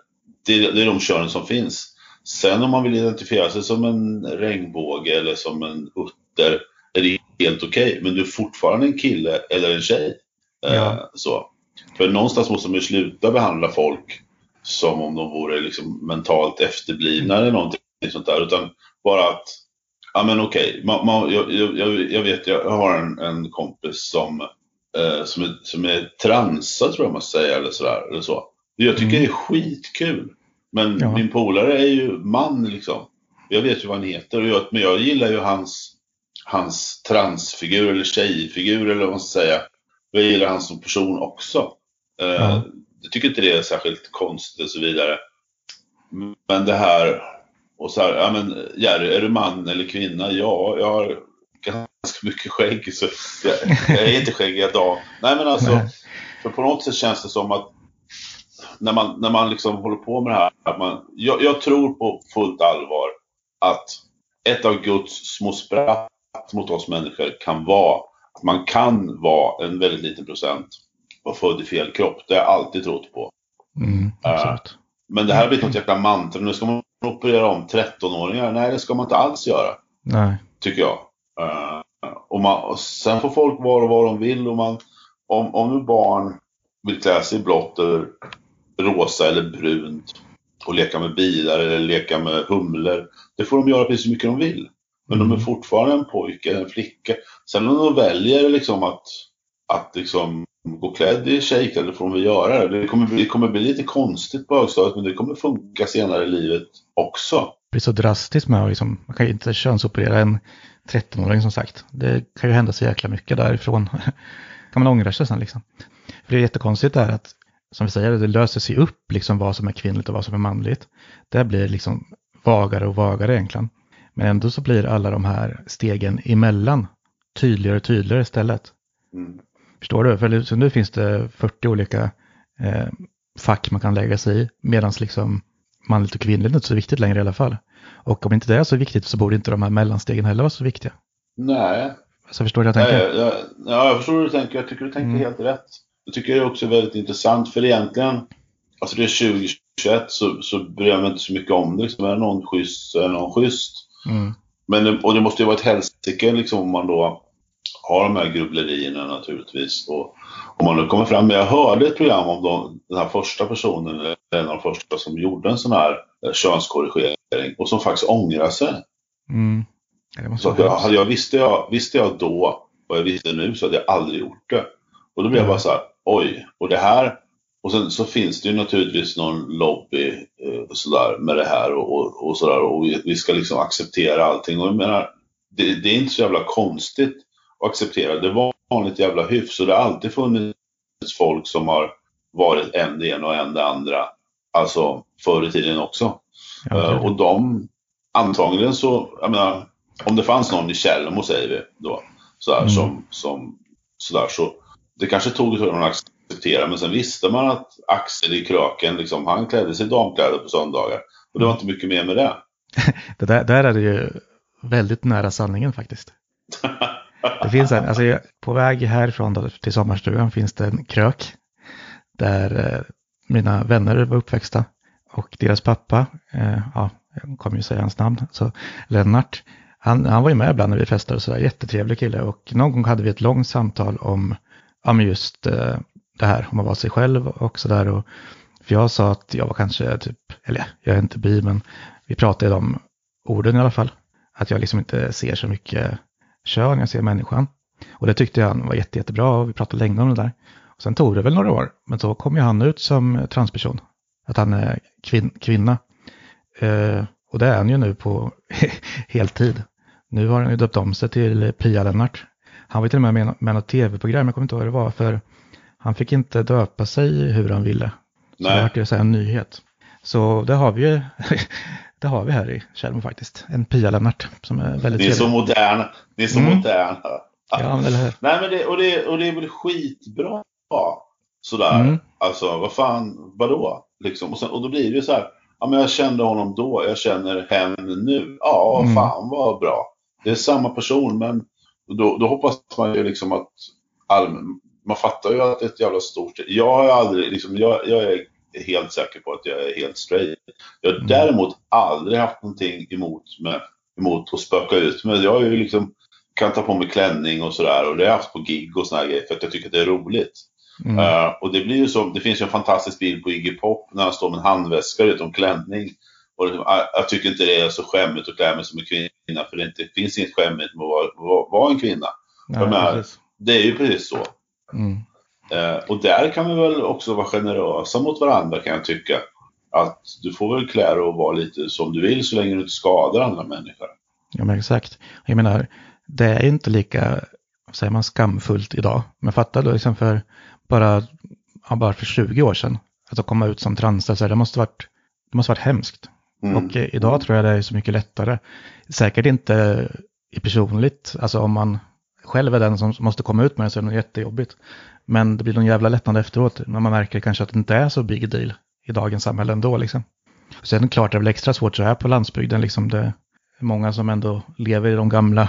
Det är, det är de könen som finns. Sen om man vill identifiera sig som en regnbåge eller som en utter är det helt okej. Okay. Men du är fortfarande en kille eller en tjej. Eh, ja. så. För någonstans måste man ju sluta behandla folk som om de vore liksom mentalt efterblivna eller någonting sånt där. Utan bara att, ja men okej, okay. jag, jag, jag, vet, jag har en, en kompis som eh, som, är, som är transa tror jag man säger eller sådär. Eller så. Jag tycker mm. det är skitkul. Men ja. min polare är ju man liksom. Jag vet ju vad han heter. Och jag, men jag gillar ju hans, hans transfigur eller tjejfigur eller vad man ska säga. Jag gillar han som person också. Eh, ja. Jag tycker inte det är särskilt konstigt och så vidare. Men det här, och så här, ja men Jerry, är du man eller kvinna? Ja, jag har ganska mycket skägg så jag, jag är inte skäggig idag. Nej men alltså, Nej. för på något sätt känns det som att när man, när man liksom håller på med det här, att man, jag, jag tror på fullt allvar att ett av Guds små spratt mot oss människor kan vara att man kan vara en väldigt liten procent var född i fel kropp. Det har jag alltid trott på. Mm, uh, men det här har blivit något jäkla mantra. Nu ska man operera om 13-åringar. Nej, det ska man inte alls göra. Nej. Tycker jag. Uh, och, man, och sen får folk vara vad de vill. Och man, om, om nu barn vill klä sig i blått eller rosa eller brunt och leka med bilar eller leka med humlor. Det får de göra precis så mycket de vill. Men mm. de är fortfarande en pojke eller en flicka. Sen om de väljer liksom att, att liksom gå klädd i tjejkläder får de väl göra det. Det kommer, bli, det kommer bli lite konstigt på högstadiet men det kommer funka senare i livet också. Det blir så drastiskt med att liksom, man kan ju inte könsoperera en 13-åring som sagt. Det kan ju hända så jäkla mycket därifrån. kan man ångra sig sen liksom. För det är jättekonstigt där att, som vi säger, det löser sig upp liksom vad som är kvinnligt och vad som är manligt. Det blir liksom vagare och vagare egentligen. Men ändå så blir alla de här stegen emellan tydligare och tydligare istället. Mm. Förstår du? För så nu finns det 40 olika eh, fack man kan lägga sig i, medan liksom manligt och kvinnligt inte är så viktigt längre i alla fall. Och om inte det är så viktigt så borde inte de här mellanstegen heller vara så viktiga. Nej. Så förstår du vad jag tänker? Nej, jag, ja, jag förstår hur du tänker. Jag tycker du tänker mm. helt rätt. Jag tycker det är också väldigt intressant, för egentligen, alltså det är 2021 så, så bryr jag mig inte så mycket om det. Liksom, är det någon schysst så är det någon schysst. Mm. Men, och det måste ju vara ett helsike liksom, om man då har de här grubblerierna naturligtvis. Och om man nu kommer fram, men jag hörde ett program om de, den här första personen, en av de första som gjorde en sån här eh, könskorrigering och som faktiskt ångrar sig. Mm. Så jag, jag, visste, jag, visste jag då vad jag visste nu så hade jag aldrig gjort det. Och då blev jag bara så här, oj, och det här och sen så finns det ju naturligtvis någon lobby eh, sådär med det här och, och, och sådär och vi, vi, ska liksom acceptera allting. Och jag menar, det, det, är inte så jävla konstigt att acceptera. Det var vanligt jävla hyfs och det har alltid funnits folk som har varit en det ena och en det andra. Alltså förr i tiden också. Ja, uh, och de, antagligen så, jag menar, om det fanns någon i Tjällmo säger vi då, sådär mm. som, som sådär så det kanske tog ett tag att acceptera men sen visste man att Axel i Kröken, liksom, han klädde sig i damkläder på söndagar. Och det var inte mycket mer med det. det där, där är det ju väldigt nära sanningen faktiskt. Det finns en, alltså på väg härifrån då, till sommarstugan finns det en krök där eh, mina vänner var uppväxta och deras pappa, eh, ja, jag kommer ju säga hans namn, så Lennart, han, han var ju med ibland när vi festade och sådär, jättetrevlig kille och någon gång hade vi ett långt samtal om, ja just eh, det här, om att vara sig själv och sådär. För jag sa att jag var kanske typ, eller jag är inte bi, men vi pratade om orden i alla fall. Att jag liksom inte ser så mycket kön, jag ser människan. Och det tyckte han var jätte, jättebra och vi pratade länge om det där. Och sen tog det väl några år, men så kom ju han ut som transperson. Att han är kvin kvinna. Eh, och det är han ju nu på heltid. Nu har han ju döpt om sig till Pia Lennart. Han var till och med med, med något tv-program, jag kommer inte ihåg vad det var, för han fick inte döpa sig hur han ville. Så Nej. det var ju så en nyhet. Så det har vi ju det har vi här i Tjällmo faktiskt. En Pia Lennart som är väldigt trevlig. Ni är så moderna. Ni är så mm. moderna. Ja, eller hur? Nej, men det, och, det, och det är väl skitbra. Sådär. Mm. Alltså, vad fan, vadå? Liksom. Och, sen, och då blir det ju så här. Ja, men jag kände honom då, jag känner henne nu. Ja, mm. fan vad bra. Det är samma person, men då, då hoppas man ju liksom att allmän, man fattar ju att det är ett jävla stort... Jag har aldrig, liksom, jag, jag är helt säker på att jag är helt straight. Jag har mm. däremot aldrig haft någonting emot, med, emot att spöka ut mig. Jag har ju liksom, kan ta på mig klänning och sådär och det har jag haft på gig och sådana grejer för att jag tycker att det är roligt. Mm. Uh, och det blir ju så, det finns ju en fantastisk bild på Iggy Pop när han står med en handväska utom klänning. Och liksom, jag tycker inte det är så skämmigt att klä mig som en kvinna för det inte, finns inget skämmigt med att vara, vara, vara en kvinna. Nej, men, det är ju precis så. Mm. Eh, och där kan vi väl också vara generösa mot varandra kan jag tycka. Att du får väl klä dig och vara lite som du vill så länge du inte skadar andra människor. Ja men exakt. Jag menar, det är inte lika, säger man, skamfullt idag. Men fatta då liksom för bara, ja, bara för 20 år sedan. Att komma ut som trans, alltså, det måste varit, det måste varit hemskt. Mm. Och idag tror jag det är så mycket lättare. Säkert inte i personligt, alltså om man själv är den som måste komma ut med det så är det jättejobbigt. Men det blir någon jävla lättnad efteråt när man märker kanske att det inte är så big deal i dagens samhälle ändå liksom. Sen är det klart det är väl extra svårt så här på landsbygden liksom. Det är många som ändå lever i de gamla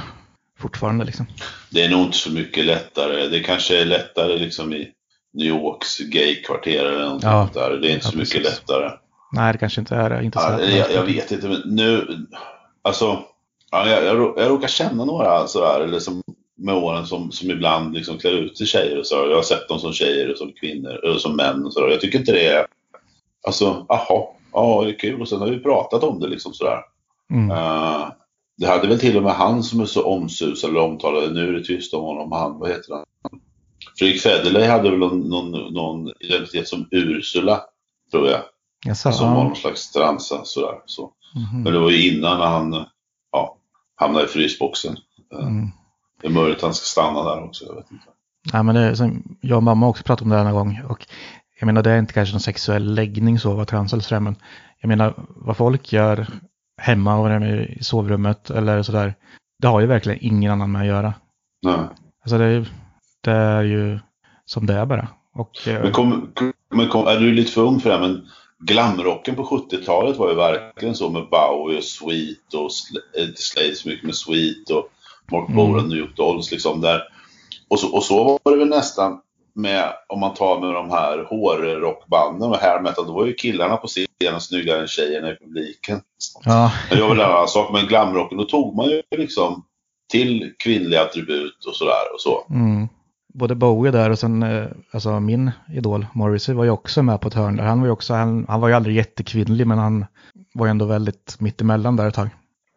fortfarande liksom. Det är nog inte så mycket lättare. Det kanske är lättare liksom i New Yorks gaykvarter eller något ja, där. Det är inte ja, så mycket precis. lättare. Nej, det kanske inte är. Inte ja, jag, jag, vet inte, men nu... Alltså, ja, jag, jag, jag råkar känna några sådär, eller som med åren som, som ibland liksom klär ut till tjejer och så. Jag har sett dem som tjejer och som kvinnor, eller som män och så. Jag tycker inte det är... Alltså, aha, ja, det är kul. Och sen har vi pratat om det liksom sådär. Mm. Uh, det hade väl till och med han som är så omsusad eller omtalad. Nu är det tyst om honom. Han, vad heter han? Fredrik Federley hade väl någon, någon, någon, identitet som Ursula, tror jag. Jaså, som var någon slags transa sådär. Så. Mm. Men det var ju innan han ja, hamnade i frysboxen. Eh, mm. Det är möjligt att han ska stanna där också, jag vet inte. Ja, men det är, som jag och mamma också pratat om det här någon gång. Och jag menar, det är inte kanske någon sexuell läggning så, vara trans eller sådär, men jag menar, vad folk gör hemma och i sovrummet eller sådär, det har ju verkligen ingen annan med att göra. Nej. Alltså det, det är ju som det är bara. Och, eh, men, kom, men kom, är du lite för ung för det men glamrocken på 70-talet var ju verkligen så med Bowie och Sweet och Slade så mycket med Sweet och Mark mm. Bolan, New York Dolls liksom där. Och så, och så var det väl nästan med, om man tar med de här hårrockbanden och hair metal, då var ju killarna på scenen snyggare än tjejerna i publiken. Ja. Men det var väl en annan sak, men glamrocken, då tog man ju liksom till kvinnliga attribut och sådär och så. Mm. Både Bowie där och sen, eh, alltså min idol Morrissey var ju också med på ett hörn där. Han var ju också, han, han var ju aldrig jättekvinnlig men han var ju ändå väldigt mittemellan där ett tag.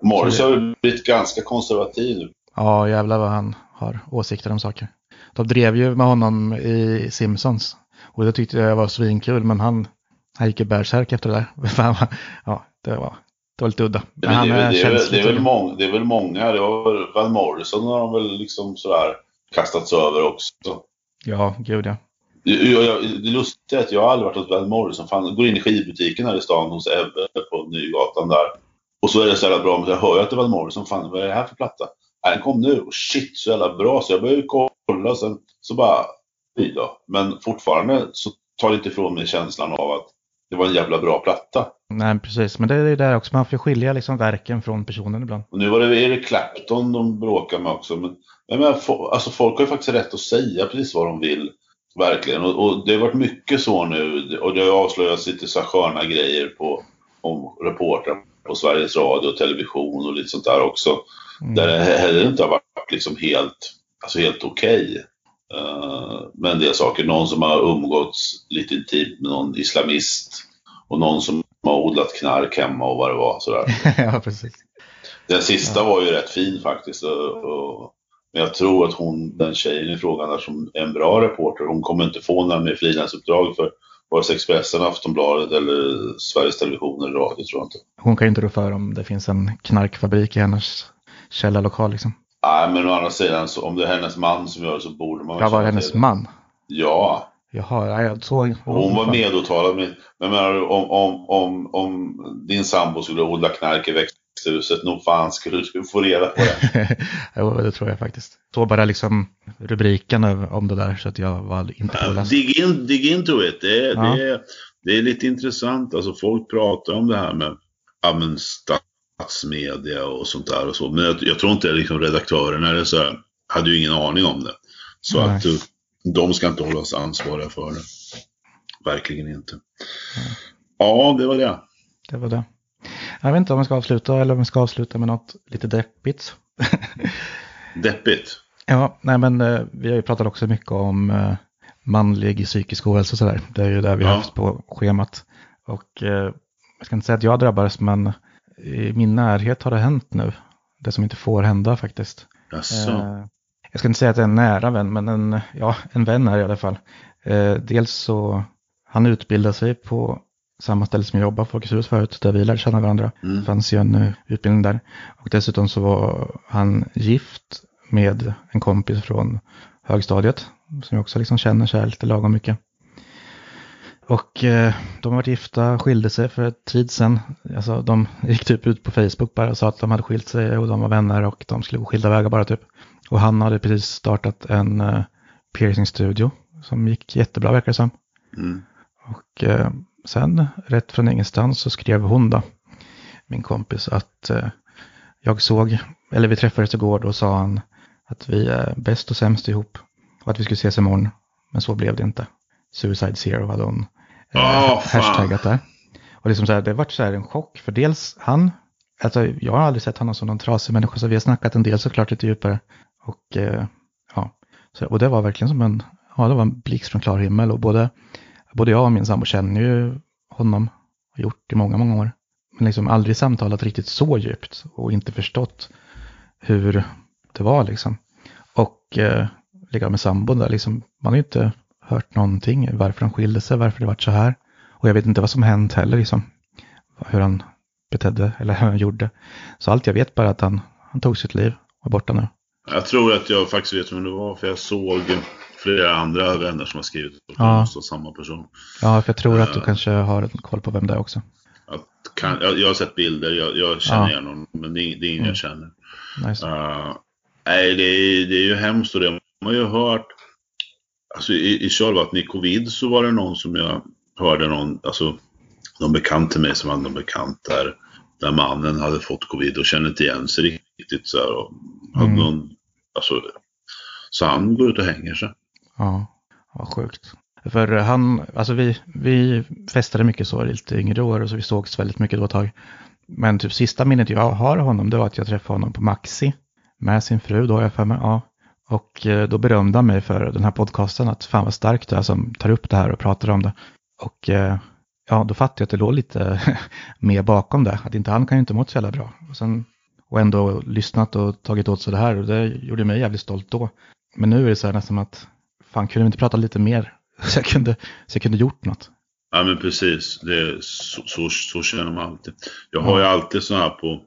Morrissey har ju blivit ganska konservativ nu. Ja, jävlar vad han har åsikter om saker. De drev ju med honom i Simpsons. Och det tyckte jag var svinkul, men han, han gick ju bärsärk efter det där. ja, det var, det var lite udda. Men det, är, det, är, det, är väl många, det är väl många, det var Van Morrison har de väl liksom sådär kastats över också. Ja, gud ja. Jag, jag, det lustiga är att jag har aldrig varit hos Van Morrison. Fan, går in i skivbutiken här i stan hos Ebbe på Nygatan där. Och så är det så jävla bra, men jag hör ju att det är Van Morrison. Fan, vad är det här för platta? Den kom nu. Och shit, så jävla bra. Så jag började kolla och sen så bara, fy då. Men fortfarande så tar det inte ifrån mig känslan av att det var en jävla bra platta. Nej, precis. Men det är det där också. Man får skilja liksom verken från personen ibland. Och nu var det Eric Clapton de bråkade med också. Men, men alltså, folk har ju faktiskt rätt att säga precis vad de vill. Verkligen. Och, och det har varit mycket så nu. Och det har avslöjats lite så sköna grejer på om reportrar på Sveriges Radio och television och lite sånt där också. Mm. Där det heller inte har varit liksom helt, alltså helt okej. Okay. Uh, med en del saker. Någon som har umgåtts lite intimt med någon islamist. Och någon som har odlat knark hemma och vad det var. Sådär. ja, precis. Den sista ja. var ju rätt fin faktiskt. Och, och, men jag tror att hon, den tjejen i frågan där som är en bra reporter, hon kommer inte få några mer frilansuppdrag för vare sig Expressen, Aftonbladet eller Sveriges Television eller radio tror jag inte. Hon kan ju inte rå för om det finns en knarkfabrik i hennes källarlokal liksom. Nej, men å andra sidan, så om det är hennes man som gör det så borde man... Ja, var hennes man? Ja. Jaha, jag såg... Hon var medåtalad. Men, men menar, om, om, om, om din sambo skulle odla knark i växthuset, nog fan skulle du få reda på det. jo, det tror jag faktiskt. Så bara liksom rubriken om det där så att jag var inte påläst. Dig, in, dig into it. Det, ja. det, är, det är lite intressant. Alltså folk pratar om det här med ja, men, massmedia och sånt där och så. Men jag, jag tror inte liksom redaktörerna eller så här, hade ju ingen aning om det. Så Nej. att eh, de ska inte hållas ansvariga för det. Verkligen inte. Nej. Ja, det var det. Det var det. Jag vet inte om vi ska avsluta eller om vi ska avsluta med något lite deppigt. deppigt? Ja, nej men eh, vi har ju pratat också mycket om eh, manlig psykisk ohälsa och sådär. Det är ju det vi har haft på schemat. Och jag ska inte säga att jag drabbades, men i min närhet har det hänt nu. Det som inte får hända faktiskt. Jaså. Eh, jag ska inte säga att det är en nära vän, men en, ja, en vän är i alla fall. Eh, dels så, han utbildade sig på samma ställe som jag jobbade, Folkets hus förut, där vi lärde känna varandra. Mm. Det fanns ju en uh, utbildning där. Och dessutom så var han gift med en kompis från högstadiet, som jag också liksom känner så här lite lagom mycket. Och eh, de har varit gifta, skilde sig för ett tid sedan. Alltså, de gick typ ut på Facebook bara och sa att de hade skilt sig och de var vänner och de skulle gå skilda vägar bara typ. Och han hade precis startat en uh, piercingstudio som gick jättebra verkar det som. Mm. Och uh, sen rätt från ingenstans så skrev hon då, min kompis, att jag såg, eller vi träffades igår, då sa han att vi är bäst och sämst ihop och att vi skulle ses imorgon. Men så blev det inte. Suicide Zero hade hon eh, Oh, hashtaggat där. Och liksom så här, det varit så här en chock, för dels han, alltså jag har aldrig sett honom som någon trasig människa, så vi har snackat en del såklart lite djupare. Och eh, ja, så, och det var verkligen som en, ja det var en blixt från klar himmel och både, både jag och min sambo känner ju honom, har gjort i många, många år. Men liksom aldrig samtalat riktigt så djupt och inte förstått hur det var liksom. Och eh, ligga med sambon där, liksom, man har ju inte hört någonting varför han skilde sig, varför det vart så här. Och jag vet inte vad som hänt heller, liksom. Hur han betedde eller hur han gjorde. Så allt jag vet bara att han, han tog sitt liv och är borta nu. Jag tror att jag faktiskt vet vem det var, för jag såg flera andra vänner som har skrivit det Ja. samma person. Ja, för jag tror att du Eh. kanske har koll på vem det är också. Att, kan, jag, jag har sett bilder, jag, jag känner Ja. igen honom, men det, är- det är ingen Mm. jag känner. Nice. Uh, nej, det är, det är ju hemskt och det. Man har ju hört, alltså i, i kölvattnet i covid så var det någon som jag hörde någon, alltså någon bekant till mig som hade någon bekant där, där mannen hade fått covid och kände inte igen sig riktigt så här. Och hade Mm. någon, alltså, så han går ut och hänger sig. Ja, vad sjukt. För han, alltså vi, vi festade mycket så lite yngre år och så vi sågs väldigt mycket då ett tag. Men typ sista minnet jag har av honom det var att jag träffade honom på Maxi med sin fru då jag för mig. Ja. Och eh, då berömde han mig för den här podcasten att fan vad starkt du är som tar upp det här och pratar om det. Och eh, ja, då fattade jag att det låg lite mer bakom det. Att inte han kan ju inte mått så jävla bra. Och, sen, och ändå lyssnat och tagit åt sig det här och det gjorde mig jävligt stolt då. Men nu är det så här nästan att fan kunde vi inte prata lite mer? Så jag kunde, så jag kunde gjort något. Ja men precis, det så, så, så känner man alltid. Jag har ju alltid sådana här på,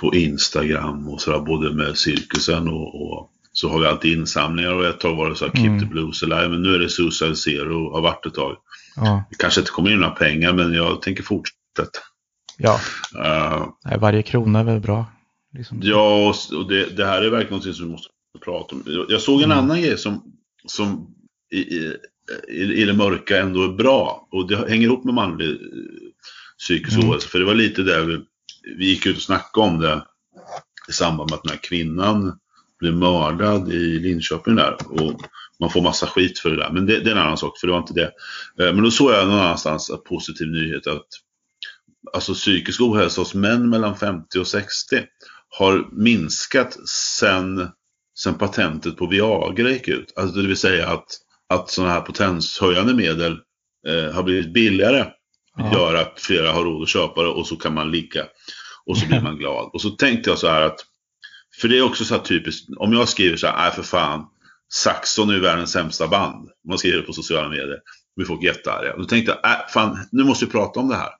på Instagram och sådär, både med cirkusen och, och så har vi alltid insamlingar och ett tag var det så här Keep Mm. the Blues Alive, men nu är det Suicide Zero har varit ett tag. Ja, Det kanske inte kommer in några pengar men jag tänker fortsätta. ja. Uh, Nej, varje krona är väl bra. Liksom. ja, och, det, det här är verkligen något som vi måste prata om. Jag- såg en Mm. annan grej som, som i, i, i, i det mörka ändå är bra. Och det hänger ihop med manlig eh, psykisk Mm. ohälsa. För det var lite där vi, vi gick ut och snackade om det i samband med att den här kvinnan blev mördad i Linköping där. Och man får massa skit för det där. Men det, det är en annan sak, för det var inte det. Eh, Men då såg jag någon annanstans en positiv nyhet att alltså psykisk ohälsa hos män mellan 50 och 60 har minskat sen, sen patentet på Viagra gick ut. Alltså det vill säga att, att sådana här potenshöjande medel eh, har blivit billigare. Ja. Gör att flera har råd att köpa det och så kan man ligga. Och så blir man glad. Och så tänkte jag så här att, för det är också så här typiskt, om jag skriver så här, nej för fan, Saxon är världens sämsta band. Man skriver det på sociala medier. Blir folk jättearga. Då tänkte jag, äh, fan, nu måste vi prata om det här.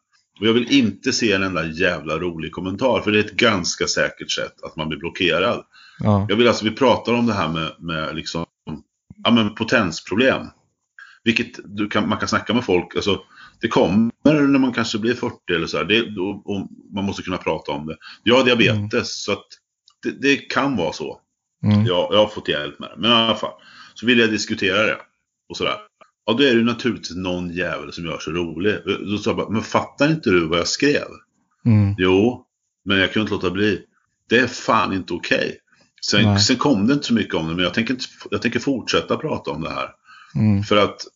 Och jag vill inte se en enda jävla rolig kommentar, för det är ett ganska säkert sätt att man blir blockerad. Ja, Jag vill alltså, vi pratar om det här med, med liksom, ja men potensproblem. Vilket kan, man kan snacka med folk, alltså det kommer när man kanske blir 40 eller så här. Det, och, och man måste kunna prata om det. Jag har diabetes, så att det, det kan vara så. mm. Jag, jag har fått hjälp med det. Men i alla fall, så vill jag diskutera det. Och sådär. Ja, då är det ju naturligtvis någon jävel som gör sig rolig. Då sa jag bara, men fattar inte du vad jag skrev? Mm. Jo, men jag kunde inte låta bli. Det är fan inte okej. Sen, Nej. sen kom det inte så mycket om det, men jag tänker, inte, jag tänker fortsätta prata om det här. Mm. För att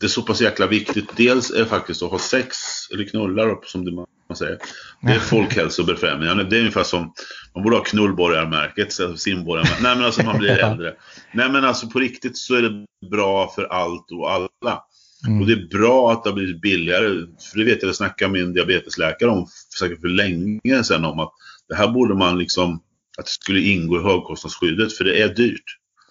det är så pass jäkla viktigt. Dels är det faktiskt att ha sex, eller knullar upp, som det man säger. Det är folkhälsobefrämjande. Det är ungefär som, man borde ha knullborgarmärket, så simborgarmärket. Nej men alltså man blir äldre. Nej men alltså på riktigt så är det bra för allt och alla. Mm. Och det är bra att det har blivit billigare. För det vet jag, det snackade min diabetesläkare om säkert för länge sedan om att det här borde man liksom, att det skulle ingå i högkostnadsskyddet för det är dyrt.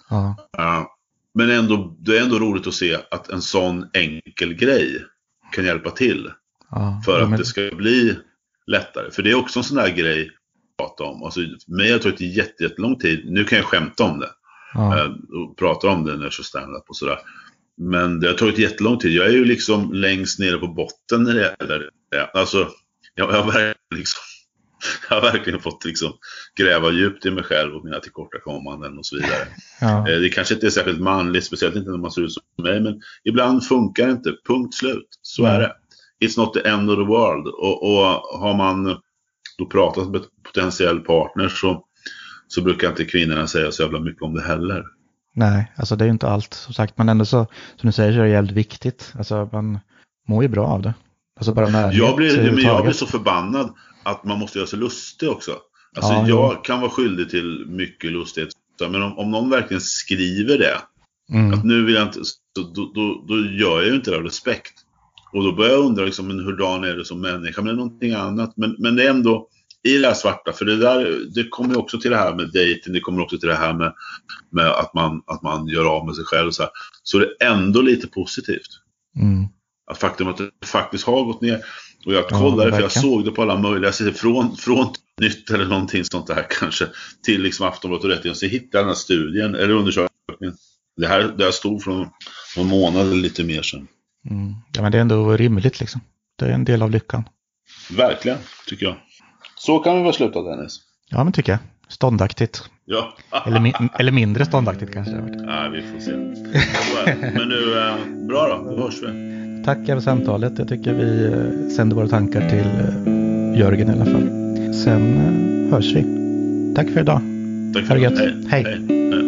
Ja, Ja. men ändå, det är ändå roligt att se att en sån enkel grej kan hjälpa till ja. för Ja, att men- det ska bli lättare. För det är också en sån där grej att prata om. Alltså, mig har tagit jätte- jättelång tid. Nu kan jag skämta om det ja. eh, och prata om det när jag kör standup och sådär. men det har tagit jättelång tid. Jag är ju liksom längst nere på botten när det gäller det. Alltså, jag, jag, har, verkligen liksom, jag har verkligen fått liksom gräva djupt i mig själv och mina tillkortakommanden och så vidare. Ja. Eh, det kanske inte är särskilt manligt, speciellt inte när man ser ut som mig, men ibland funkar det inte. Punkt slut. Så är det. It's not the end of the world. Och, och har man då pratat med potentiell partner så, så brukar inte kvinnorna säga så jävla mycket om det heller. Nej, alltså det är ju inte allt som sagt, men ändå så, som du säger så är det jävligt viktigt. Alltså man mår ju bra av det. Alltså bara närhet, jag blir, men jag blir så förbannad att man måste göra sig lustig också. Alltså ja, jag ja. kan vara skyldig till mycket lustighet. Men om, om någon verkligen skriver det, mm. att nu vill jag inte, då, då, då gör jag ju inte det av respekt. Och då börjar jag undra liksom, men hurdan är du som människa? Men det är någonting annat. Men, men det är ändå i det här svarta, för det där, det kommer också till det här med dating, det kommer också till det här med, med att, man, att man gör av med sig själv. Så, här. så det är ändå lite positivt. Mm. Att faktum att det faktiskt har gått ner. Och jag kollade, ja, för jag såg det på alla möjliga sidor. Från, från nytt eller någonting sånt där kanske. Till liksom Aftonbladet och Rättegång. Så hittade jag den här studien, eller undersökningen. Det här, det här stod från någon månad eller lite mer sedan. Mm. Ja, men det är ändå rimligt liksom. Det är en del av lyckan. Verkligen, tycker jag. Så kan vi väl sluta Dennis? Ja, men tycker jag. Ståndaktigt. Ja. eller, mi eller mindre ståndaktigt kanske. Nej, vi får se. men nu, eh, bra då. Då hörs vi. Tack för samtalet. Jag tycker vi eh, sänder våra tankar till eh, Jörgen i alla fall. Sen hörs vi. Tack för idag. Tack för det. Hej. Hej. Hej.